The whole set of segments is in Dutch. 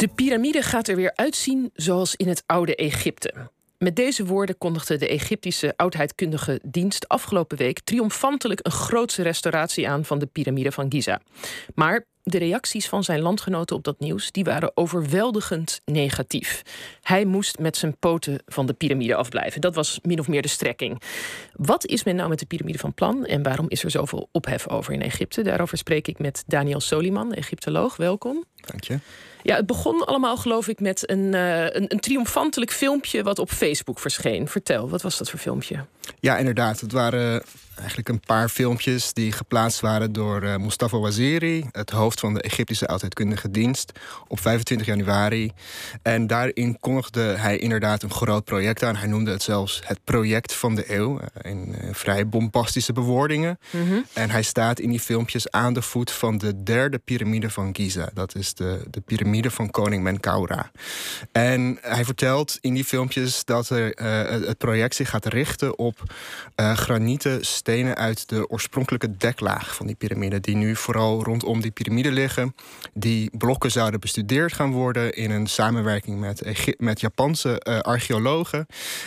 De piramide gaat er weer uitzien zoals in het oude Egypte. Met deze woorden kondigde de Egyptische oudheidkundige dienst afgelopen week triomfantelijk een grootse restauratie aan van de piramide van Giza. Maar de reacties van zijn landgenoten op dat nieuws die waren overweldigend negatief. Hij moest met zijn poten van de piramide afblijven. Dat was min of meer de strekking. Wat is men nou met de piramide van plan en waarom is er zoveel ophef over in Egypte? Daarover spreek ik met Daniel Soliman, Egyptoloog. Welkom. Dank je. Ja, het begon allemaal geloof ik met een, uh, een, een, triomfantelijk filmpje wat op Facebook verscheen. Vertel, wat was dat voor filmpje? Ja, inderdaad. Het waren eigenlijk een paar filmpjes die geplaatst waren door uh, Mustafa Waziri, het hoofd van de Egyptische oudheidkundige dienst, op 25 januari. En daarin kondigde hij inderdaad een groot project aan. Hij noemde het zelfs het project van de eeuw, eh, in vrij bombastische bewoordingen. Mhm. En hij staat in die filmpjes aan de voet van de derde piramide van Giza. Dat is de, de piramide van koning Menkaura. En hij vertelt in die filmpjes dat er, uh, het project zich gaat richten op uh, granieten stenen uit de oorspronkelijke deklaag van die piramide, die nu vooral rondom die piramide liggen. Die blokken zouden bestudeerd gaan worden in een samenwerking met, met Japanse uh, archeologen.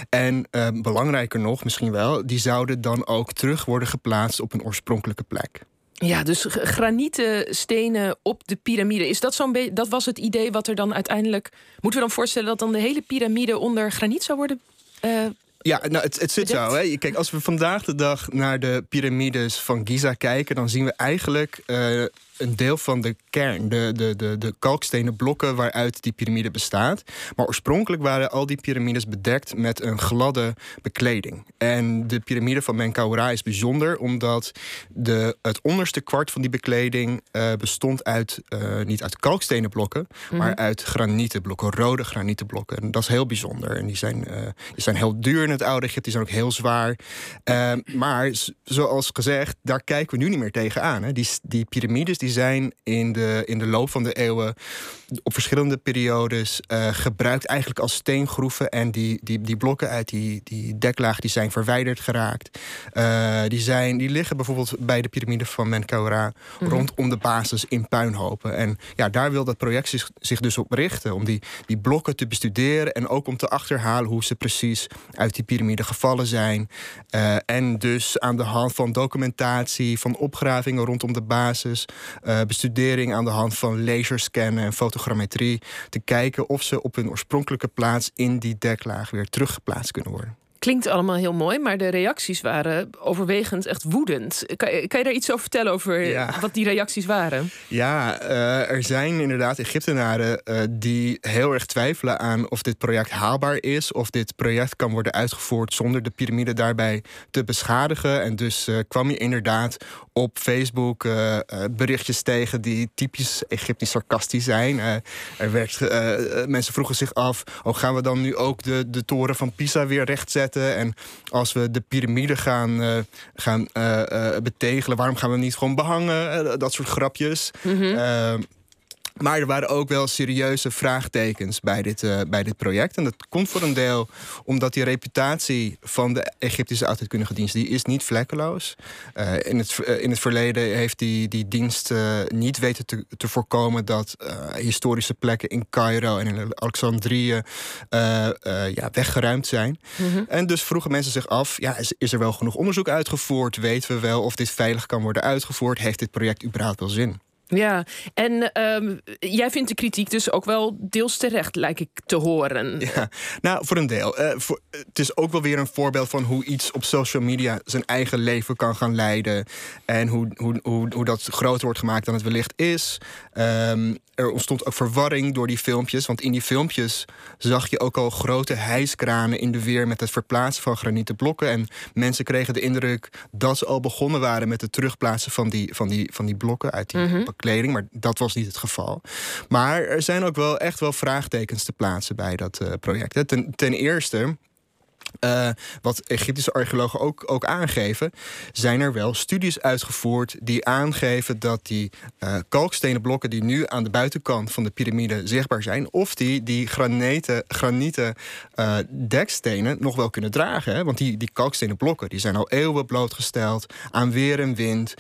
En belangrijker nog, misschien wel, die zouden dan ook terug worden geplaatst op een oorspronkelijke plek. Ja, dus granieten stenen op de piramide. Is dat zo'n beetje. Dat was het idee wat er dan uiteindelijk. Moeten we dan voorstellen dat dan de hele piramide onder graniet zou worden uh, ja, nou, het, het zit zo. Hè. Kijk, als we vandaag de dag naar de piramides van Giza kijken, dan zien we eigenlijk uh, een deel van de kern, de, de, de, de kalkstenen blokken waaruit die piramide bestaat. Maar oorspronkelijk waren al die piramides bedekt met een gladde bekleding. En de piramide van Menkaura is bijzonder omdat de, het onderste kwart van die bekleding uh, bestond uit, uh, niet uit kalkstenen blokken, mhm. maar uit granieten blokken, rode granieten blokken. En dat is heel bijzonder. En die zijn, uh, die zijn heel duur in het oude Egypte, die zijn ook heel zwaar. maar zoals gezegd, daar kijken we nu niet meer tegenaan. Hè. Die, die piramides die zijn in de, in de loop van de eeuwen op verschillende periodes uh, gebruikt eigenlijk als steengroeven. En die, die, die blokken uit die, die deklaag die zijn verwijderd geraakt. Uh, die, zijn, die liggen bijvoorbeeld bij de piramide van Menkaura mm rondom de basis in puinhopen. En ja, daar wil dat project zich, zich dus op richten. Om die, die blokken te bestuderen en ook om te achterhalen hoe ze precies uit die piramide gevallen zijn. Uh, en dus aan de hand van documentatie, van opgravingen rondom de basis, uh, bestudering aan de hand van laserscannen en fotogrammetrie te kijken of ze op hun oorspronkelijke plaats in die deklaag weer teruggeplaatst kunnen worden. Klinkt allemaal heel mooi, maar de reacties waren overwegend echt woedend. Kan, kan je daar iets over vertellen over wat die reacties waren? Ja, uh, er zijn inderdaad Egyptenaren uh, die heel erg twijfelen aan of dit project haalbaar is, of dit project kan worden uitgevoerd zonder de piramide daarbij te beschadigen. En dus uh, kwam je inderdaad op Facebook berichtjes tegen die typisch Egyptisch sarcastisch zijn. er werd, mensen vroegen zich af: oh, gaan we dan nu ook de, de toren van Pisa weer rechtzetten? En als we de piramide gaan, uh, gaan uh, betegelen, waarom gaan we niet gewoon behangen? dat soort grapjes. Mm maar er waren ook wel serieuze vraagtekens bij dit, uh, bij dit project. En dat komt voor een deel omdat die reputatie van de Egyptische oudheidkundige dienst... die is niet vlekkeloos. Uh, in, het, uh, in het verleden heeft die, die dienst niet weten te, te voorkomen... dat historische plekken in Cairo en in Alexandrië ja, weggeruimd zijn. Mm -hmm. En dus vroegen mensen zich af... Ja, is, is er wel genoeg onderzoek uitgevoerd? Weten we wel of dit veilig kan worden uitgevoerd? Heeft dit project überhaupt wel zin? Ja, en um, jij vindt de kritiek dus ook wel deels terecht, lijkt ik te horen. Ja, nou, voor een deel. Uh, voor, het is ook wel weer een voorbeeld van hoe iets op social media zijn eigen leven kan gaan leiden. En hoe, hoe, hoe, hoe dat groter wordt gemaakt dan het wellicht is. Um, er ontstond ook verwarring door die filmpjes. Want in die filmpjes zag je ook al grote hijskranen in de weer met het verplaatsen van granieten blokken. En mensen kregen de indruk dat ze al begonnen waren met het terugplaatsen van die, van die, van die blokken uit die mm kleding. Maar dat was niet het geval. Maar er zijn ook wel echt wel vraagtekens te plaatsen bij dat uh, project. Ten, ten eerste Uh, wat Egyptische archeologen ook, ook aangeven, zijn er wel studies uitgevoerd die aangeven dat die uh, kalkstenen blokken die nu aan de buitenkant van de piramide zichtbaar zijn, of die, die granieten, granieten uh, dekstenen nog wel kunnen dragen. Hè? Want die, die kalkstenen blokken die zijn al eeuwen blootgesteld aan weer en wind.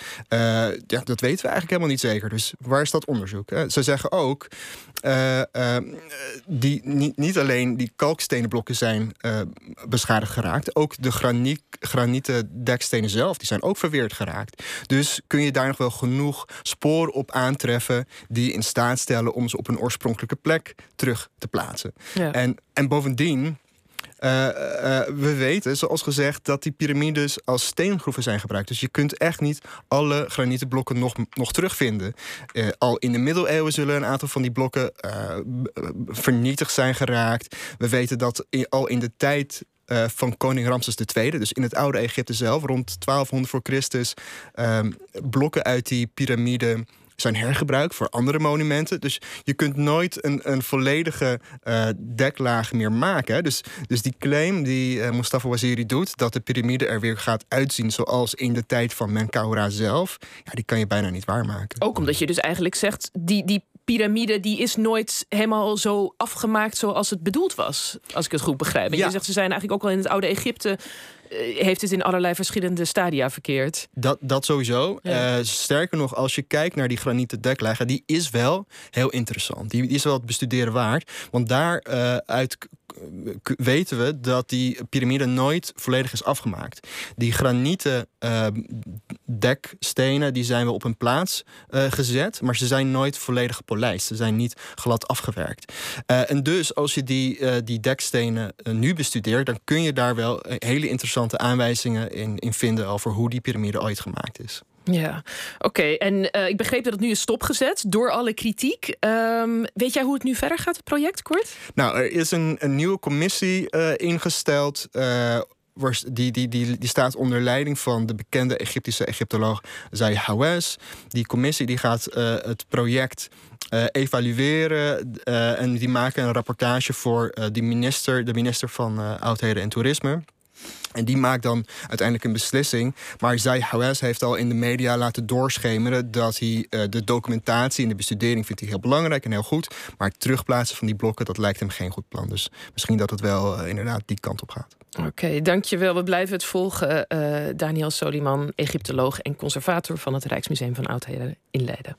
ja, dat weten we eigenlijk helemaal niet zeker. Dus waar is dat onderzoek? Hè? Ze zeggen ook, die, niet, niet alleen die kalkstenen blokken zijn beschadigd geraakt. Ook de graniet, granieten dekstenen zelf, die zijn ook verweerd geraakt. Dus kun je daar nog wel genoeg sporen op aantreffen die in staat stellen om ze op een oorspronkelijke plek terug te plaatsen. En, en bovendien. Uh, uh, we weten, zoals gezegd, dat die piramides als steengroeven zijn gebruikt. Dus je kunt echt niet alle granieten blokken nog, nog terugvinden. Uh, al in de middeleeuwen zullen een aantal van die blokken vernietigd zijn geraakt. We weten dat in, al in de tijd uh, van koning Ramses II. Dus in het oude Egypte zelf, rond 1200 voor Christus, um, blokken uit die piramide zijn hergebruikt voor andere monumenten. Dus je kunt nooit een, een volledige uh, deklaag meer maken. Dus, dus die claim die uh, Mustafa Waziri doet... dat de piramide er weer gaat uitzien zoals in de tijd van Menkaura zelf... Ja, die kan je bijna niet waarmaken. Ook omdat je dus eigenlijk zegt... die, die piramide die is nooit helemaal zo afgemaakt zoals het bedoeld was. Als ik het goed begrijp. En je zegt ze zijn eigenlijk ook al in het oude Egypte eh, heeft het in allerlei verschillende stadia verkeerd. Dat, dat sowieso. Uh, sterker nog, als je kijkt naar die granieten deklegger, die is wel heel interessant. Die, is wel het bestuderen waard. Want daaruit uh, weten we dat die piramide nooit volledig is afgemaakt. Die granieten uh, dekstenen die zijn wel op een plaats uh, gezet, maar ze zijn nooit volledig gepolijst. Ze zijn niet glad afgewerkt. Uh, en dus als je die, die dekstenen nu bestudeert, dan kun je daar wel hele interessante aanwijzingen in, in vinden over hoe die piramide ooit gemaakt is. Ja, oké. En uh, ik begreep dat het nu is stopgezet door alle kritiek. Um, weet jij hoe het nu verder gaat, het project, Kort? Nou, er is een, een nieuwe commissie uh, ingesteld. Uh, die, die, die, die staat onder leiding van de bekende Egyptische Egyptoloog Zay Hawes. Die commissie die gaat het project evalueren en die maken een rapportage voor die minister, de minister van Oudheden en Toerisme. En die maakt dan uiteindelijk een beslissing. Maar Zai Hawes heeft al in de media laten doorschemeren dat hij uh, de documentatie en de bestudering vindt heel belangrijk en heel goed. Maar het terugplaatsen van die blokken, dat lijkt hem geen goed plan. Dus misschien dat het wel uh, inderdaad die kant op gaat. Oké, dankjewel. We blijven het volgen. Uh, Daniel Soliman, Egyptoloog en conservator van het Rijksmuseum van Oudheden in Leiden.